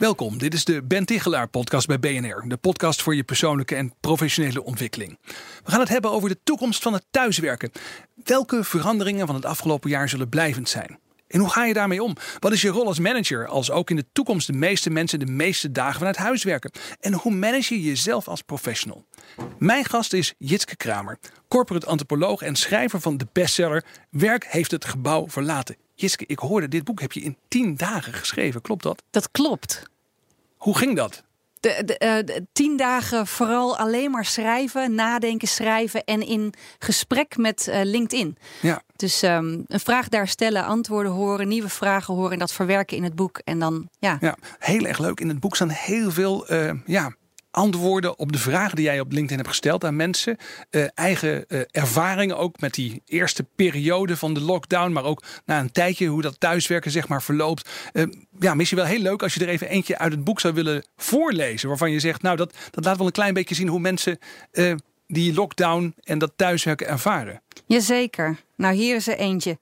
Welkom, dit is de Ben Tichelaar podcast bij BNR. De podcast voor je persoonlijke en professionele ontwikkeling. We gaan het hebben over de toekomst van het thuiswerken. Welke veranderingen van het afgelopen jaar zullen blijvend zijn? En hoe ga je daarmee om? Wat is je rol als manager als ook in de toekomst de meeste mensen de meeste dagen vanuit huis werken? En hoe manage je jezelf als professional? Mijn gast is Jitske Kramer, corporate antropoloog en schrijver van de bestseller Werk heeft het gebouw verlaten. Jitske, ik hoorde dit boek heb je in tien dagen geschreven, klopt dat? Dat klopt. Hoe ging dat? De, de, de, tien dagen vooral alleen maar schrijven, nadenken, schrijven en in gesprek met uh, LinkedIn. Ja. Dus um, een vraag daar stellen, antwoorden horen, nieuwe vragen horen en dat verwerken in het boek. En dan, ja. ja heel erg leuk. In het boek staan heel veel uh, ja, antwoorden op de vragen die jij op LinkedIn hebt gesteld aan mensen. Uh, eigen uh, ervaringen ook met die eerste periode van de lockdown, maar ook na een tijdje hoe dat thuiswerken zeg maar verloopt. Uh, ja, misschien wel heel leuk als je er even eentje uit het boek zou willen voorlezen, waarvan je zegt, nou dat, dat laat wel een klein beetje zien hoe mensen die lockdown en dat thuiswerken ervaren. Jazeker. Nou, hier is er eentje.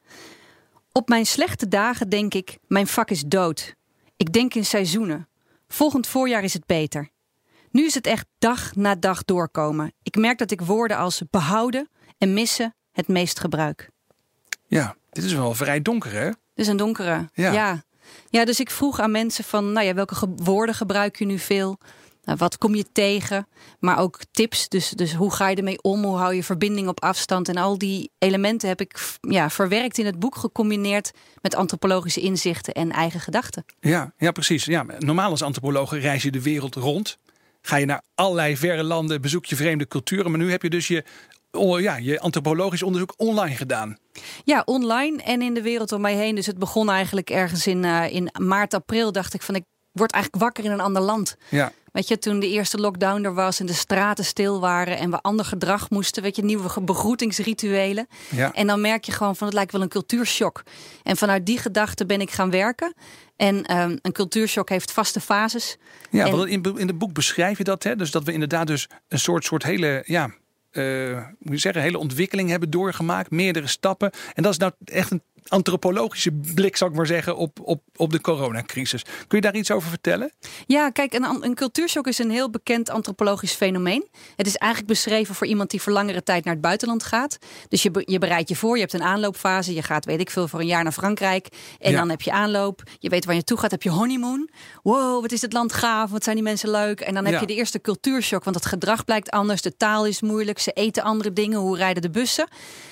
Op mijn slechte dagen denk ik, mijn vak is dood. Ik denk in seizoenen. Volgend voorjaar is het beter. Nu is het echt dag na dag doorkomen. Ik merk dat ik woorden als behouden en missen het meest gebruik. Ja, dit is wel vrij donker, hè? Dit is een donkere. Ja. ja. ja. dus ik vroeg aan mensen van, nou ja, welke ge woorden gebruik je nu veel? Nou, wat kom je tegen? Maar ook tips. Dus, dus hoe ga je ermee om? Hoe hou je verbinding op afstand? En al die elementen heb ik ja, verwerkt in het boek, gecombineerd met antropologische inzichten en eigen gedachten. Ja, ja precies. Ja, normaal als antropoloog reis je de wereld rond ga je naar allerlei verre landen, bezoek je vreemde culturen. Maar nu heb je dus je, ja, je antropologisch onderzoek online gedaan. Ja, online en in de wereld om mij heen. Dus het begon eigenlijk ergens in, uh, in maart, april. Dacht ik van ik word eigenlijk wakker in een ander land. Ja. Weet je, toen de eerste lockdown er was en de straten stil waren en we ander gedrag moesten, weet je, nieuwe begroetingsrituelen. Ja. En dan merk je gewoon van het lijkt wel een cultuurshock. En vanuit die gedachte ben ik gaan werken. En um, een cultuurshock heeft vaste fases. Ja, en... want in, in het boek beschrijf je dat, hè? Dus dat we inderdaad dus een soort, soort hele, ja, uh, moet je zeggen, hele ontwikkeling hebben doorgemaakt, meerdere stappen. En dat is nou echt een antropologische blik, zou ik maar zeggen, op, op, op de coronacrisis. Kun je daar iets over vertellen? Ja, kijk, een, een cultuurshock is een heel bekend antropologisch fenomeen. Het is eigenlijk beschreven voor iemand die voor langere tijd naar het buitenland gaat. Dus je, je bereidt je voor, je hebt een aanloopfase. Je gaat, weet ik veel, voor een jaar naar Frankrijk. En Ja. dan heb je aanloop. Je weet waar je toe gaat, heb je honeymoon. Wow, wat is het land gaaf, wat zijn die mensen leuk. En dan heb Ja. je de eerste cultuurshock, want het gedrag blijkt anders. De taal is moeilijk, ze eten andere dingen. Hoe rijden de bussen?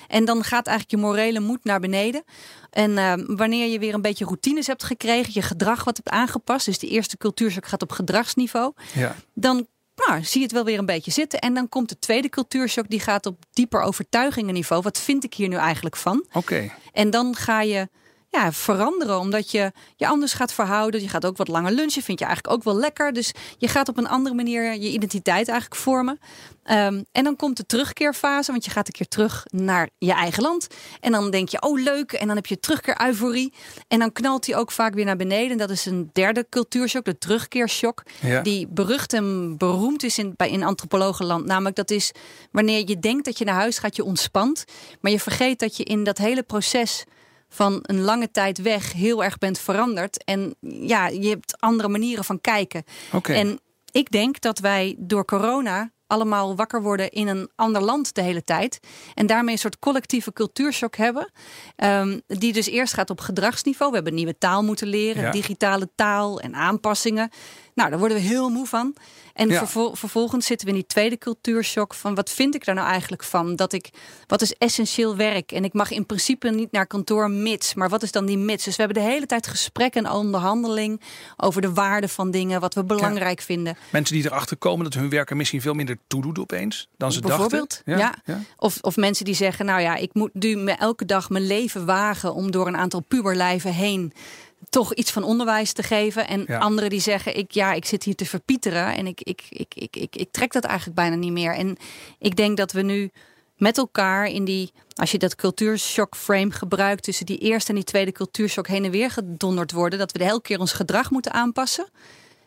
En dan gaat eigenlijk je morele moed naar beneden. En eh, wanneer je weer een beetje routines hebt gekregen, je gedrag wat hebt aangepast, dus die eerste cultuurshock gaat op gedragsniveau, Ja. dan nou, zie je het wel weer een beetje zitten. En dan komt de tweede cultuurshock, die gaat op dieper overtuigingenniveau. Wat vind ik hier nu eigenlijk van? Oké. En dan ga je ja, veranderen, omdat je je anders gaat verhouden. Je gaat ook wat langer lunchen, vind je eigenlijk ook wel lekker. Dus je gaat op een andere manier je identiteit eigenlijk vormen. Ehm, en dan komt de terugkeerfase, want je gaat een keer terug naar je eigen land. En dan denk je, oh leuk, en dan heb je terugkeer-euforie. En dan knalt die ook vaak weer naar beneden. Dat is een derde cultuurshock, de terugkeershock. Ja. Die berucht en beroemd is in, bij, in antropologenland. Namelijk dat is wanneer je denkt dat je naar huis gaat, je ontspant. Maar je vergeet dat je in dat hele proces van een lange tijd weg heel erg bent veranderd. En ja, je hebt andere manieren van kijken. En ik denk dat wij door corona allemaal wakker worden in een ander land de hele tijd. En daarmee een soort collectieve cultuurshock hebben. ehm, die dus eerst gaat op gedragsniveau. We hebben nieuwe taal moeten leren, Ja. digitale taal en aanpassingen. Nou, daar worden we heel moe van. En Ja. vervol- vervolgens zitten we in die tweede cultuurshock van wat vind ik daar nou eigenlijk van? Dat ik, wat is essentieel werk? En ik mag in principe niet naar kantoor mits. Maar wat is dan die mits? Dus we hebben de hele tijd gesprekken en onderhandeling over de waarde van dingen, wat we belangrijk vinden. Mensen die erachter komen dat hun werk er misschien veel minder toe doet opeens dan ze Bijvoorbeeld, dachten. ja. ja. Of, of mensen die zeggen, nou ja, ik moet nu me elke dag mijn leven wagen om door een aantal puberlijven heen toch iets van onderwijs te geven. En Ja. anderen die zeggen, ik, ja, ik zit hier te verpieteren en ik, ik, ik, ik, ik, ik trek dat eigenlijk bijna niet meer. En ik denk dat we nu met elkaar in die, als je dat cultuurshock frame gebruikt, tussen die eerste en die tweede cultuurshock heen en weer gedonderd worden, dat we de hele keer ons gedrag moeten aanpassen.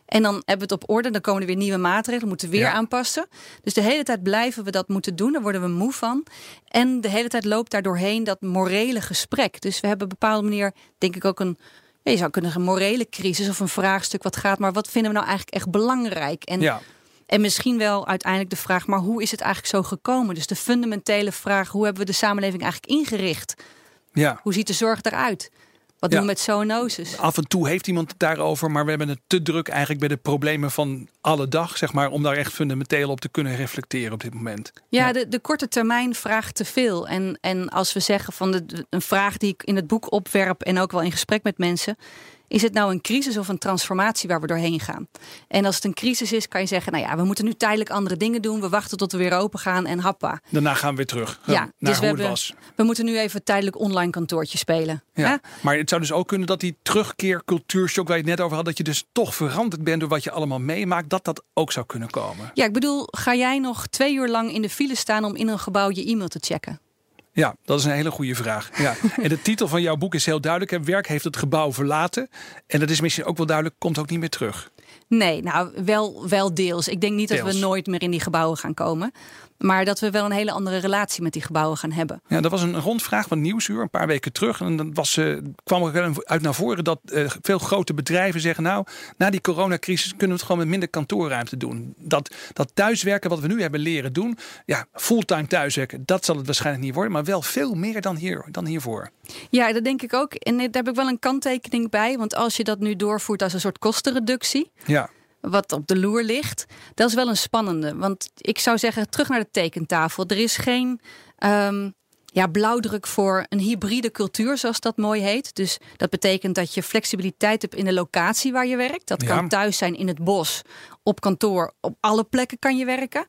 En dan hebben we het op orde, dan komen er weer nieuwe maatregelen, moeten we weer Ja. aanpassen. Dus de hele tijd blijven we dat moeten doen, daar worden we moe van. En de hele tijd loopt daar doorheen dat morele gesprek. Dus we hebben op een bepaalde manier, denk ik, ook een, je zou kunnen zeggen, een morele crisis of een vraagstuk wat gaat, maar wat vinden we nou eigenlijk echt belangrijk? En, Ja, en misschien wel uiteindelijk de vraag, maar hoe is het eigenlijk zo gekomen? Dus de fundamentele vraag, hoe hebben we de samenleving eigenlijk ingericht? ja. Hoe ziet de zorg eruit? Wat Ja. doen we met zoonosis? Af en toe heeft iemand het daarover, maar we hebben het te druk eigenlijk bij de problemen van alle dag, zeg maar, om daar echt fundamenteel op te kunnen reflecteren op dit moment. Ja, de, de korte termijn vraagt te veel. En, en als we zeggen van de- een vraag die ik in het boek opwerp en ook wel in gesprek met mensen. Is het nou een crisis of een transformatie waar we doorheen gaan? En als het een crisis is, kan je zeggen: Nou ja, we moeten nu tijdelijk andere dingen doen. We wachten tot we weer open gaan en happa. Daarna gaan we weer terug Ja, naar dus we hoe het hebben- was. We moeten nu even tijdelijk online kantoortje spelen. Ja. Maar het zou dus ook kunnen dat die terugkeer cultuurshock waar je het net over had, dat je dus toch veranderd bent door wat je allemaal meemaakt, dat dat ook zou kunnen komen. Ja, ik bedoel, ga jij nog twee uur lang in de file staan om in een gebouw je e-mail te checken? Ja, dat is een hele goede vraag. Ja. En de titel van jouw boek is heel duidelijk. hè. Werk heeft het gebouw verlaten. En dat is misschien ook wel duidelijk, komt ook niet meer terug. Nee, nou wel, wel deels. Ik denk niet dat we nooit meer in die gebouwen gaan komen. Maar dat we wel een hele andere relatie met die gebouwen gaan hebben. Ja, dat was een rondvraag van Nieuwsuur een paar weken terug. En dan was, eh, kwam er uit naar voren dat eh, veel grote bedrijven zeggen... nou, na die coronacrisis kunnen we het gewoon met minder kantoorruimte doen. Dat, dat thuiswerken wat we nu hebben leren doen... ja, fulltime thuiswerken, dat zal het waarschijnlijk niet worden... maar wel veel meer dan, hier, dan hiervoor. Ja, dat denk ik ook. En daar heb ik wel een kanttekening bij. Want als je dat nu doorvoert als een soort kostenreductie... Ja, wat op de loer ligt, dat is wel een spannende. Want ik zou zeggen, terug naar de tekentafel. Er is geen ehm, ja, blauwdruk voor een hybride cultuur, zoals dat mooi heet. Dus dat betekent dat je flexibiliteit hebt in de locatie waar je werkt. Dat kan Ja. thuis zijn in het bos, op kantoor, op alle plekken kan je werken.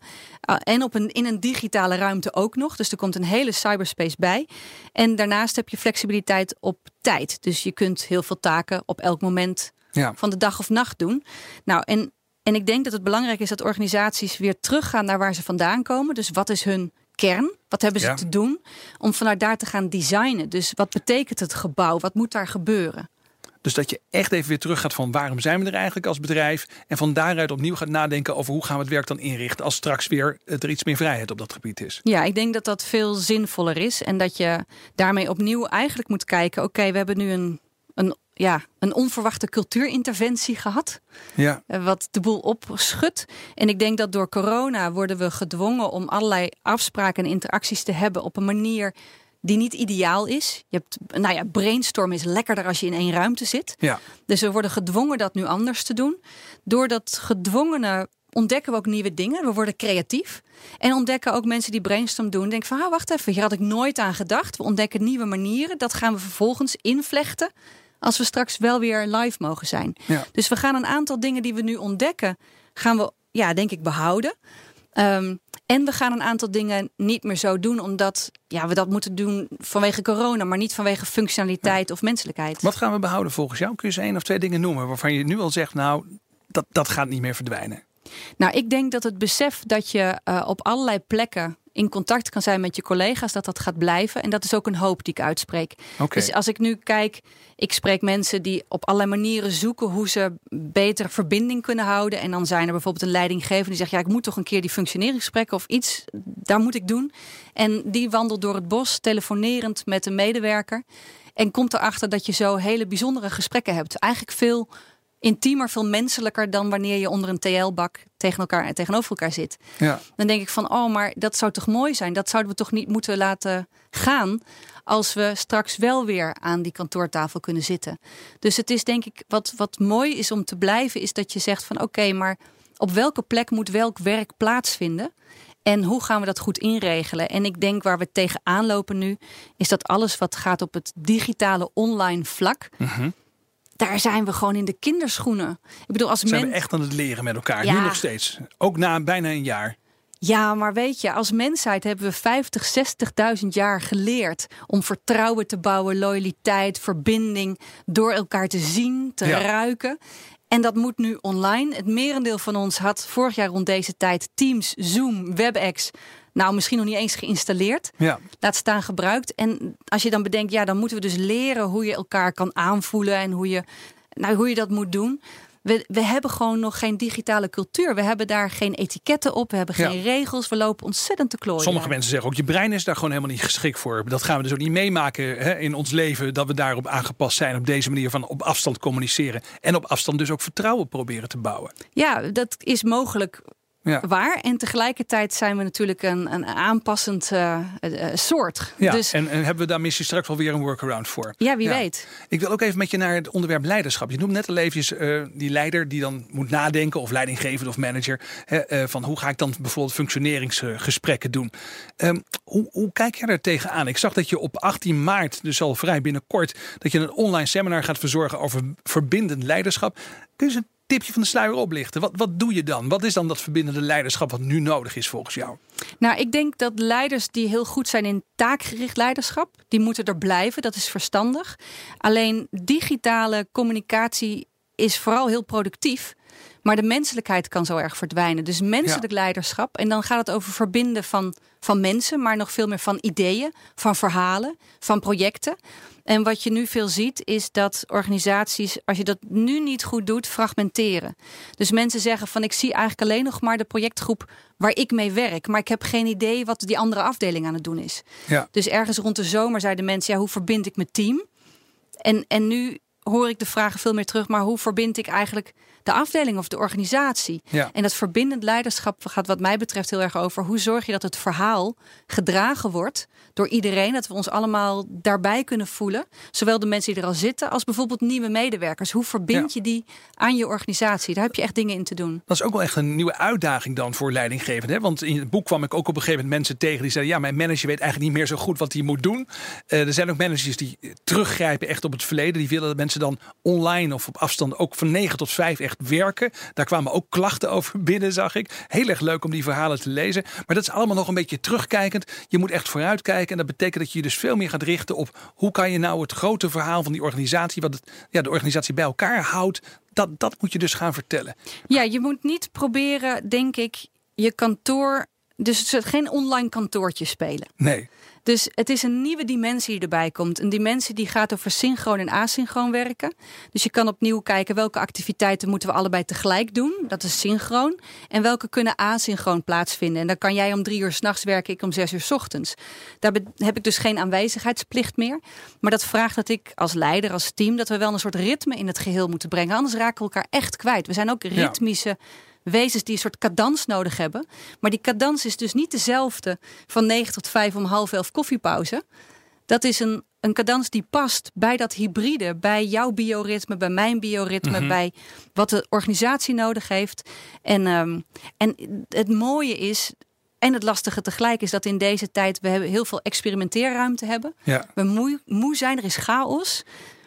Uh, en op een, in een digitale ruimte ook nog. Dus er komt een hele cyberspace bij. En daarnaast heb je flexibiliteit op tijd. Dus je kunt heel veel taken op elk moment ja. van de dag of nacht doen. Nou, en, en ik denk dat het belangrijk is dat organisaties weer teruggaan naar waar ze vandaan komen. Dus wat is hun kern? Wat hebben ze Ja. te doen? Om vanuit daar te gaan designen. Dus wat betekent het gebouw? Wat moet daar gebeuren? Dus dat je echt even weer terug gaat van waarom zijn we er eigenlijk als bedrijf. En van daaruit opnieuw gaat nadenken over hoe gaan we het werk dan inrichten. Als straks weer er iets meer vrijheid op dat gebied is. Ja, ik denk dat dat veel zinvoller is. En dat je daarmee opnieuw eigenlijk moet kijken. Oké, we hebben nu een, een, ja, een onverwachte cultuurinterventie gehad. Ja, eh, wat de boel opschudt. En ik denk dat door corona worden we gedwongen om allerlei afspraken en interacties te hebben op een manier die niet ideaal is. Je hebt, nou ja, brainstorm is lekkerder als je in één ruimte zit. ja. Dus we worden gedwongen dat nu anders te doen. Door dat gedwongene ontdekken we ook nieuwe dingen. We worden creatief. En ontdekken ook mensen die brainstorm doen. Denken van, ah, wacht even, hier had ik nooit aan gedacht. We ontdekken nieuwe manieren. Dat gaan we vervolgens invlechten. Als we straks wel weer live mogen zijn. Ja. Dus we gaan een aantal dingen die we nu ontdekken, gaan we, ja, denk ik, behouden. Ehm, en we gaan een aantal dingen niet meer zo doen, omdat ja, we dat moeten doen vanwege corona, maar niet vanwege functionaliteit of menselijkheid. Wat gaan we behouden volgens jou? Kun je eens één of twee dingen noemen waarvan je nu al zegt, nou, dat, dat gaat niet meer verdwijnen. Nou, ik denk dat het besef dat je eh, op allerlei plekken in contact kan zijn met je collega's, dat dat gaat blijven. En dat is ook een hoop die ik uitspreek. Dus als ik nu kijk, ik spreek mensen die op allerlei manieren zoeken hoe ze beter verbinding kunnen houden. En dan zijn er bijvoorbeeld een leidinggevende die zegt, ja, ik moet toch een keer die functioneringsgesprekken of iets, daar moet ik doen. En die wandelt door het bos, telefonerend met een medewerker. En komt erachter dat je zo hele bijzondere gesprekken hebt. Eigenlijk veel intiemer, veel menselijker dan wanneer je onder een TL-bak tegen elkaar tegenover elkaar zit. Ja. Dan denk ik van, oh, maar dat zou toch mooi zijn? Dat zouden we toch niet moeten laten gaan als we straks wel weer aan die kantoortafel kunnen zitten. Dus het is denk ik, wat, wat mooi is om te blijven, is dat je zegt van oké, maar op welke plek moet welk werk plaatsvinden? En hoe gaan we dat goed inregelen? En ik denk waar we tegenaan lopen nu, is dat alles wat gaat op het digitale online vlak, Mhm. Daar zijn we gewoon in de kinderschoenen. Ik bedoel, als Zijn men... we echt aan het leren met elkaar? Ja. Nu nog steeds. Ook na bijna een jaar. Ja, maar weet je, als mensheid hebben we 50, 60.000 jaar geleerd om vertrouwen te bouwen, loyaliteit, verbinding, door elkaar te zien, te Ja. ruiken. En dat moet nu online. Het merendeel van ons had vorig jaar rond deze tijd Teams, Zoom, WebEx. Nou, misschien nog niet eens geïnstalleerd. Ja. Laat staan gebruikt. En als je dan bedenkt, ja, dan moeten we dus leren hoe je elkaar kan aanvoelen en hoe je, nou, hoe je dat moet doen. We, we hebben gewoon nog geen digitale cultuur. We hebben daar geen etiketten op. We hebben Ja. geen regels. We lopen ontzettend te klooien. Sommige mensen zeggen ook, je brein is daar gewoon helemaal niet geschikt voor. Dat gaan we dus ook niet meemaken hè, in ons leven. Dat we daarop aangepast zijn. Op deze manier van op afstand communiceren. En op afstand dus ook vertrouwen proberen te bouwen. Ja, dat is mogelijk Ja. waar. En tegelijkertijd zijn we natuurlijk een, een aanpassend eh, eh, eh, soort. Ja, Dus en, en hebben we daar misschien straks wel weer een workaround voor. ja, wie Ja. weet. Ik wil ook even met je naar het onderwerp leiderschap. Je noemt net al eventjes eh, die leider die dan moet nadenken, of leidinggevende of manager, hè, van hoe ga ik dan bijvoorbeeld functioneringsgesprekken doen. Ehm, hoe, hoe kijk je daar tegenaan? Ik zag dat je op 18 maart, dus al vrij binnenkort, dat je een online seminar gaat verzorgen over verbindend leiderschap. Kun je eens een tipje van de sluier oplichten? Wat, wat doe je dan? Wat is dan dat verbindende leiderschap wat nu nodig is volgens jou? Nou, ik denk dat leiders die heel goed zijn in taakgericht leiderschap, die moeten er blijven. Dat is verstandig. Alleen digitale communicatie is vooral heel productief. Maar de menselijkheid kan zo erg verdwijnen. Dus menselijk leiderschap. En dan gaat het over verbinden van, van mensen, maar nog veel meer van ideeën, van verhalen, van projecten. En wat je nu veel ziet, is dat organisaties, als je dat nu niet goed doet, fragmenteren. Dus mensen zeggen van ik zie eigenlijk alleen nog maar de projectgroep waar ik mee werk. Maar ik heb geen idee wat die andere afdeling aan het doen is. Ja. Dus ergens rond de zomer zeiden mensen, ja, hoe verbind ik mijn team? En, en nu hoor ik de vragen veel meer terug, maar hoe verbind ik eigenlijk de afdeling of de organisatie? Ja. En dat verbindend leiderschap gaat wat mij betreft heel erg over hoe zorg je dat het verhaal gedragen wordt door iedereen, dat we ons allemaal daarbij kunnen voelen. Zowel de mensen die er al zitten als bijvoorbeeld nieuwe medewerkers. Hoe verbind je die aan je organisatie? Daar heb je echt dingen in te doen. Dat is ook wel echt een nieuwe uitdaging dan voor leidinggevenden. hè? Want in het boek kwam ik ook op een gegeven moment mensen tegen die zeiden: Ja, mijn manager weet eigenlijk niet meer zo goed wat hij moet doen. Eh, er zijn ook managers die teruggrijpen echt op het verleden. Die willen dat mensen dan online of op afstand ook van 9 tot 5 echt werken. Daar kwamen ook klachten over binnen, zag ik. Heel erg leuk om die verhalen te lezen. Maar dat is allemaal nog een beetje terugkijkend. Je moet echt vooruitkijken. En dat betekent dat je je dus veel meer gaat richten op hoe kan je nou het grote verhaal van die organisatie, wat het, ja, de organisatie bij elkaar houdt. Dat, dat moet je dus gaan vertellen. Ja, je moet niet proberen, denk ik, je kantoor. Dus het geen online kantoortje spelen. Nee. Dus het is een nieuwe dimensie die erbij komt. Een dimensie die gaat over synchroon en asynchroon werken. Dus je kan opnieuw kijken welke activiteiten moeten we allebei tegelijk doen. Dat is synchroon. En welke kunnen asynchroon plaatsvinden. En dan kan jij om drie uur s'nachts werken, ik om zes uur s ochtends. Daar heb ik dus geen aanwijzigheidsplicht meer. Maar dat vraagt dat ik als leider, als team, dat we wel een soort ritme in het geheel moeten brengen. Anders raken we elkaar echt kwijt. We zijn ook ritmische wezens die een soort cadans nodig hebben. Maar die cadans is dus niet dezelfde van 9 tot 5 om half elf koffiepauze. Dat is een, een cadans die past bij dat hybride, bij jouw bioritme, bij mijn bioritme, bij wat de organisatie nodig heeft. En, ehm, en het mooie is, en het lastige tegelijk, is dat in deze tijd we hebben heel veel experimenteerruimte hebben. Ja. We moe, moe zijn, er is chaos.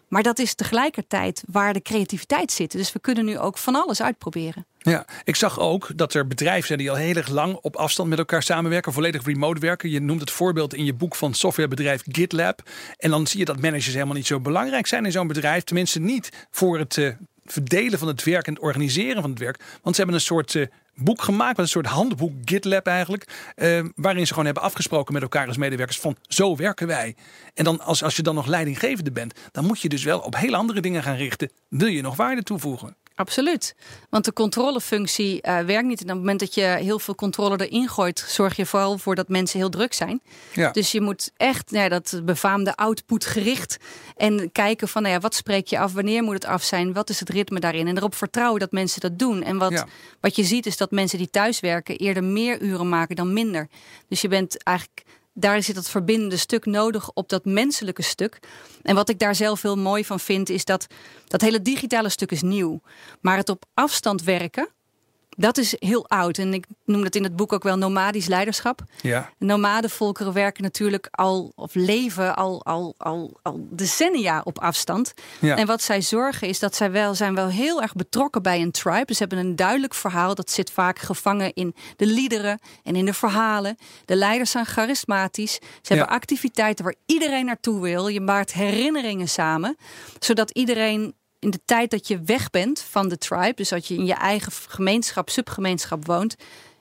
Maar dat is tegelijkertijd waar de creativiteit zit. Dus we kunnen nu ook van alles uitproberen. Ja, ik zag ook dat er bedrijven zijn die al heel erg lang op afstand met elkaar samenwerken, volledig remote werken. Je noemt het voorbeeld in je boek van softwarebedrijf GitLab. En dan zie je dat managers helemaal niet zo belangrijk zijn in zo'n bedrijf. Tenminste, niet voor het eh, verdelen van het werk en het organiseren van het werk. Want ze hebben een soort eh, boek gemaakt, een soort handboek GitLab eigenlijk. eh, waarin ze gewoon hebben afgesproken met elkaar als medewerkers van zo werken wij. En dan als, als je dan nog leidinggevende bent, dan moet je dus wel op heel andere dingen gaan richten. Wil je nog waarde toevoegen? Absoluut. Want de controlefunctie eh, werkt niet. En op het moment dat je heel veel controle erin gooit, zorg je vooral voor dat mensen heel druk zijn. Ja. Dus je moet echt nou ja, dat befaamde output gericht en kijken van nou ja, wat spreek je af, wanneer moet het af zijn, wat is het ritme daarin. En erop vertrouwen dat mensen dat doen. En wat, Ja. wat je ziet is dat mensen die thuiswerken eerder meer uren maken dan minder. Dus je bent eigenlijk daar zit dat verbindende stuk nodig op dat menselijke stuk. En wat ik daar zelf heel mooi van vind, is dat dat hele digitale stuk is nieuw. Maar het op afstand werken, dat is heel oud. En ik noem dat in het boek ook wel nomadisch leiderschap. Ja. Nomadenvolkeren werken natuurlijk al, of leven al, al, al, al decennia op afstand. Ja. En wat zij zorgen is dat zij wel, zijn wel heel erg betrokken bij een tribe. Dus ze hebben een duidelijk verhaal. Dat zit vaak gevangen in de liederen en in de verhalen. De leiders zijn charismatisch. Ze hebben activiteiten waar iedereen naartoe wil. Je maakt herinneringen samen. Zodat iedereen in de tijd dat je weg bent van de tribe, dus dat je in je eigen gemeenschap, subgemeenschap woont,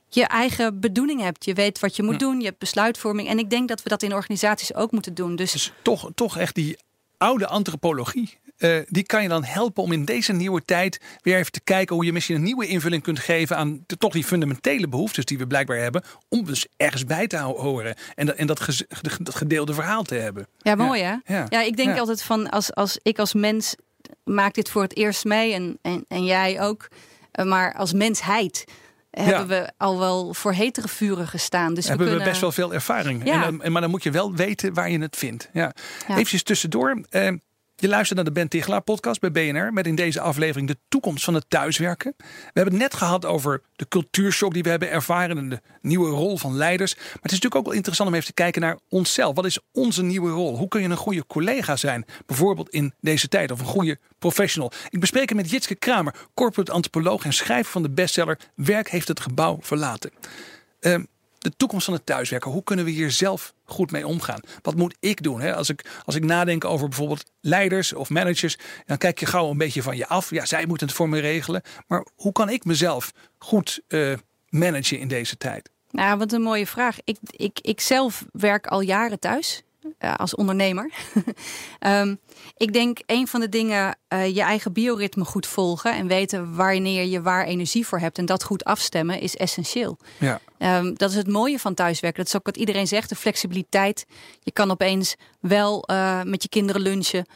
je eigen bedoeling hebt. Je weet wat je moet doen, je hebt besluitvorming. En ik denk dat we dat in organisaties ook moeten doen. Dus, dus toch, toch echt die oude antropologie. Uh, die kan je dan helpen om in deze nieuwe tijd weer even te kijken hoe je misschien een nieuwe invulling kunt geven aan de, toch die fundamentele behoeftes die we blijkbaar hebben. Om dus ergens bij te horen en, dat, en dat, dat gedeelde verhaal te hebben. Ja, mooi hè? Ja, ja ik denk altijd van als, als ik als mens maak dit voor het eerst mee en, en, en jij ook. Eh, maar als mensheid hebben we al wel voor hetere vuren gestaan. Dus hebben we, we best wel veel ervaring. Ja. En, maar dan moet je wel weten waar je het vindt. Ja. ja. Even tussendoor. Uh, je luistert naar de Ben Tichelaar podcast bij BNR met in deze aflevering de toekomst van het thuiswerken. We hebben het net gehad over de cultuurshock die we hebben ervaren en de nieuwe rol van leiders. Maar het is natuurlijk ook wel interessant om even te kijken naar onszelf. Wat is onze nieuwe rol? Hoe kun je een goede collega zijn? Bijvoorbeeld in deze tijd of een goede professional. Ik bespreek het met Jitske Kramer, corporate antropoloog en schrijver van de bestseller Werk heeft het gebouw verlaten. Uh, de toekomst van het thuiswerken. Hoe kunnen we hier zelf goed mee omgaan? Wat moet ik doen? Hè? Als, ik, als ik nadenk over bijvoorbeeld leiders of managers, dan kijk je gauw een beetje van je af. Ja, zij moeten het voor me regelen. Maar hoe kan ik mezelf goed uh, managen in deze tijd? Nou, wat een mooie vraag. Ik, ik, ik zelf werk al jaren thuis. Uh, als ondernemer. um, ik denk een van de dingen, uh, je eigen bioritme goed volgen en weten wanneer je waar energie voor hebt en dat goed afstemmen is essentieel. Ja. Um, dat is het mooie van thuiswerken. Dat is ook wat iedereen zegt, de flexibiliteit. Je kan opeens wel uh, met je kinderen lunchen,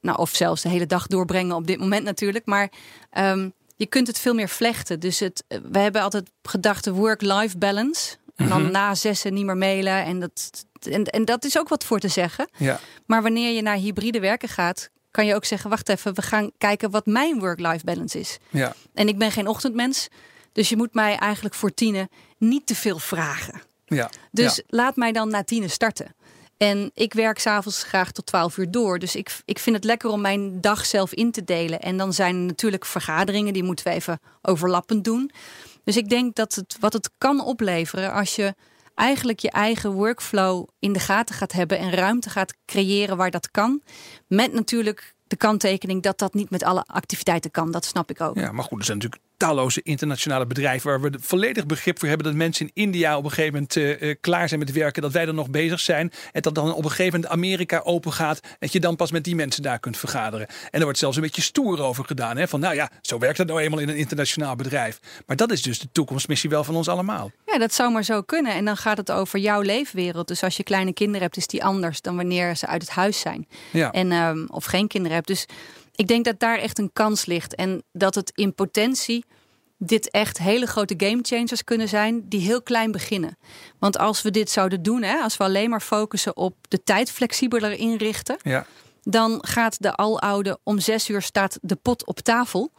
nou, of zelfs de hele dag doorbrengen op dit moment natuurlijk. Maar um, je kunt het veel meer vlechten. Dus het, we hebben altijd gedacht de work-life balance. En dan mm-hmm. na zessen niet meer mailen. En dat, en, en dat is ook wat voor te zeggen. Ja. Maar wanneer je naar hybride werken gaat, kan je ook zeggen: wacht even, we gaan kijken wat mijn work-life balance is. Ja. En ik ben geen ochtendmens. Dus je moet mij eigenlijk voor tienen niet te veel vragen. Ja. Dus ja. laat mij dan na tienen starten. En ik werk s'avonds graag tot 12 uur door. Dus ik, ik vind het lekker om mijn dag zelf in te delen. En dan zijn er natuurlijk vergaderingen, die moeten we even overlappend doen. Dus ik denk dat het wat het kan opleveren als je eigenlijk je eigen workflow in de gaten gaat hebben en ruimte gaat creëren waar dat kan. Met natuurlijk de kanttekening dat dat niet met alle activiteiten kan. Dat snap ik ook. Ja, maar goed, er zijn natuurlijk talloze internationale bedrijven waar we volledig begrip voor hebben dat mensen in India op een gegeven moment uh, klaar zijn met werken, dat wij er nog bezig zijn en dat dan op een gegeven moment Amerika open gaat, dat je dan pas met die mensen daar kunt vergaderen. En er wordt zelfs een beetje stoer over gedaan, hè? van nou ja, zo werkt het nou eenmaal in een internationaal bedrijf. Maar dat is dus de toekomstmissie wel van ons allemaal. Ja, dat zou maar zo kunnen. En dan gaat het over jouw leefwereld. Dus als je kleine kinderen hebt, is die anders dan wanneer ze uit het huis zijn. Ja. En, um, of geen kinderen hebt. Dus ik denk dat daar echt een kans ligt. En dat het in potentie dit echt hele grote gamechangers kunnen zijn die heel klein beginnen. Want als we dit zouden doen, hè, als we alleen maar focussen op de tijd flexibeler inrichten, ja. dan gaat de aloude om zes uur staat de pot op tafel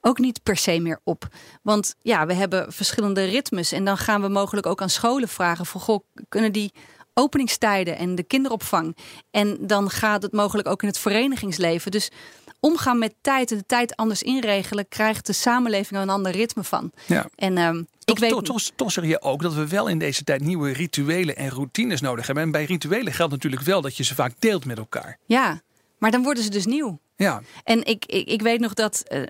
ook niet per se meer op. Want ja, we hebben verschillende ritmes en dan gaan we mogelijk ook aan scholen vragen van goh, kunnen die openingstijden en de kinderopvang. En dan gaat het mogelijk ook in het verenigingsleven. Dus omgaan met tijd en de tijd anders inregelen, krijgt de samenleving een ander ritme van. Ja. En um, toch, ik weet. Toch, toch, toch zeg je ook dat we wel in deze tijd nieuwe rituelen en routines nodig hebben. En bij rituelen geldt natuurlijk wel dat je ze vaak deelt met elkaar. Ja, maar dan worden ze dus nieuw. Ja. En ik, ik, ik weet nog dat uh,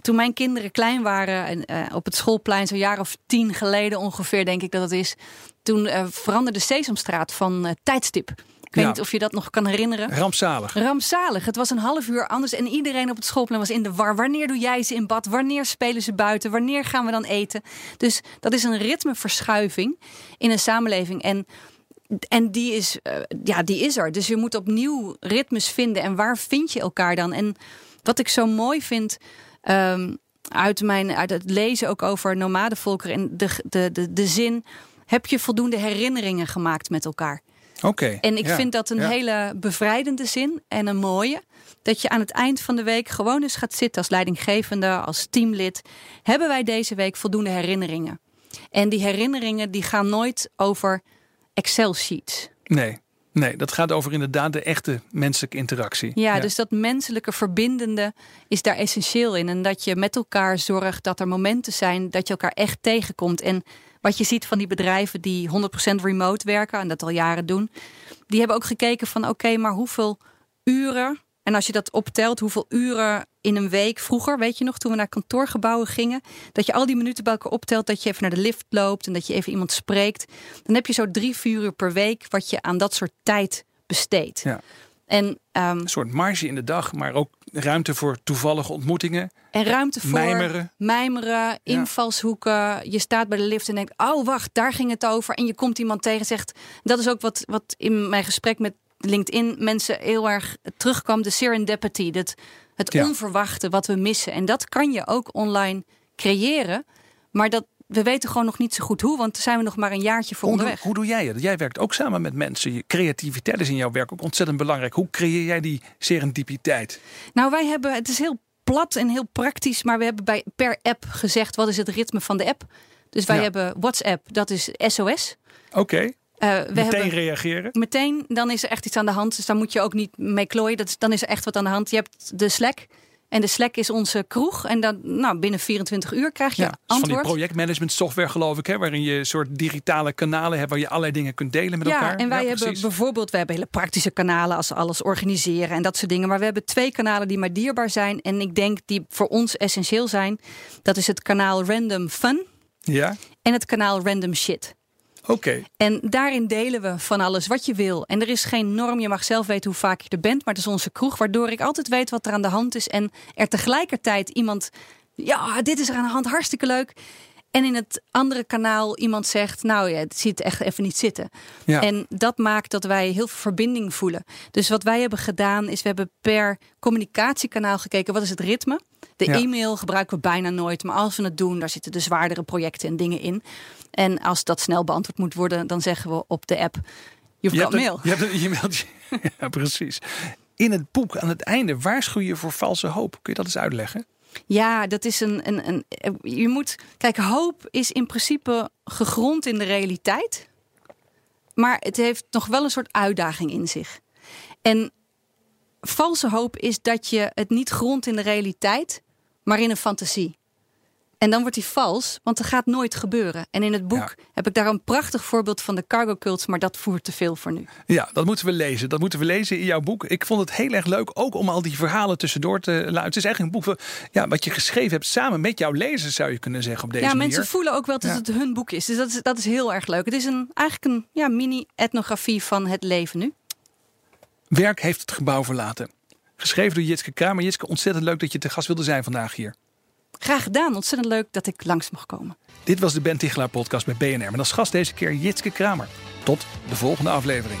toen mijn kinderen klein waren, en, uh, op het schoolplein, zo'n jaar of tien geleden ongeveer, denk ik dat het is, toen uh, veranderde Sesamstraat van tijdstip. Ik weet Ja. niet of je dat nog kan herinneren. Rampzalig. Rampzalig. Het was een half uur anders en iedereen op het schoolplein was in de war. Wanneer doe jij ze in bad? Wanneer spelen ze buiten? Wanneer gaan we dan eten? Dus dat is een ritmeverschuiving in een samenleving. En, en die, is, uh, ja, die is er. Dus je moet opnieuw ritmes vinden. En waar vind je elkaar dan? En wat ik zo mooi vind. Um, uit, mijn, uit het lezen ook over nomadenvolkeren en de, de, de, de zin: heb je voldoende herinneringen gemaakt met elkaar? Oké. En ik ja, vind dat een ja. hele bevrijdende zin en een mooie. Dat je aan het eind van de week gewoon eens gaat zitten als leidinggevende, als teamlid. Hebben wij deze week voldoende herinneringen? En die herinneringen die gaan nooit over Excel-sheets. Nee. Nee, dat gaat over inderdaad de echte menselijke interactie. Ja, dus dat menselijke verbindende is daar essentieel in. En dat je met elkaar zorgt dat er momenten zijn dat je elkaar echt tegenkomt. En wat je ziet van die bedrijven die 100% remote werken en dat al jaren doen, die hebben ook gekeken van oké, maar hoeveel uren en als je dat optelt, hoeveel uren in een week vroeger, weet je nog, toen we naar kantoorgebouwen gingen, dat je al die minuten bij elkaar optelt, dat je even naar de lift loopt en dat je even iemand spreekt, dan heb je zo drie, vier uur per week wat je aan dat soort tijd besteedt. Ja. En, ehm, Een soort marge in de dag, maar ook ruimte voor toevallige ontmoetingen. en ruimte voor Mijmeren. mijmeren, invalshoeken. Je staat bij de lift en denkt, oh wacht, daar ging het over. En je komt iemand tegen en zegt, dat is ook wat, wat in mijn gesprek met LinkedIn mensen heel erg terugkwam. De serendipity, dat, het Ja. onverwachte wat we missen. En dat kan je ook online creëren. Maar dat, we weten gewoon nog niet zo goed hoe, want daar zijn we nog maar een jaartje voor Hoe doe, onderweg. hoe doe jij het? Jij werkt ook samen met mensen. Je creativiteit is in jouw werk ook ontzettend belangrijk. Hoe creëer jij die serendipiteit? Nou, wij hebben, het is heel plat en heel praktisch, maar we hebben bij per app gezegd wat is het ritme van de app. Dus wij Ja. hebben WhatsApp, dat is SOS. Oké, Eh, we meteen hebben reageren. meteen, dan is er echt iets aan de hand. Dus daar moet je ook niet mee klooien. Dat is, dan is er echt wat aan de hand. Je hebt de Slack. En de Slack is onze kroeg. En dan, nou, binnen 24 uur krijg je Ja, is van die antwoord. projectmanagement software geloof ik, hè, waarin je een soort digitale kanalen hebt waar je allerlei dingen kunt delen met ja, elkaar. en wij hebben precies. bijvoorbeeld, we hebben hele praktische kanalen als alles organiseren en dat soort dingen. Maar we hebben twee kanalen die maar dierbaar zijn. En ik denk die voor ons essentieel zijn. Dat is het kanaal Random Fun Ja, en het kanaal Random Shit. Oké. En daarin delen we van alles wat je wil. En er is geen norm. Je mag zelf weten hoe vaak je er bent. Maar het is onze kroeg. Waardoor ik altijd weet wat er aan de hand is. En er tegelijkertijd iemand. Ja, dit is er aan de hand. Hartstikke leuk. En in het andere kanaal iemand zegt. Nou ja, het ziet echt even niet zitten. Ja. En dat maakt dat wij heel veel verbinding voelen. Dus wat wij hebben gedaan is. We hebben per communicatiekanaal gekeken. Wat is het ritme? De Ja. e-mail gebruiken we bijna nooit. Maar als we het doen, daar zitten de zwaardere projecten en dingen in. En als dat snel beantwoord moet worden, dan zeggen we op de app: You've Je hebt, mail. een, je hebt een e-mailtje. ja, precies. In het boek aan het einde waarschuw je voor valse hoop. Kun je dat eens uitleggen? Ja, dat is een, een, een. Je moet. Kijk, hoop is in principe gegrond in de realiteit. Maar het heeft nog wel een soort uitdaging in zich. En valse hoop is dat je het niet grondt in de realiteit, maar in een fantasie. En dan wordt die vals, want dat gaat nooit gebeuren. En in het boek Ja. heb ik daar een prachtig voorbeeld van de cargo cults, maar dat voert te veel voor nu. Ja, dat moeten we lezen. Dat moeten we lezen in jouw boek. Ik vond het heel erg leuk ook om al die verhalen tussendoor te luisteren. Het is eigenlijk een boek ja, wat je geschreven hebt samen met jouw lezers, zou je kunnen zeggen op deze ja, manier. mensen voelen ook wel dat Ja. het hun boek is. Dus dat is, dat is heel erg leuk. Het is een, eigenlijk een ja, mini-etnografie van het leven nu. Werk heeft het gebouw verlaten. Geschreven door Jitske Kramer. Jitske, ontzettend leuk dat je te gast wilde zijn vandaag hier. Graag gedaan. Ontzettend leuk dat ik langs mag komen. Dit was de Ben Tichelaar podcast bij BNR. Met als gast deze keer Jitske Kramer. Tot de volgende aflevering.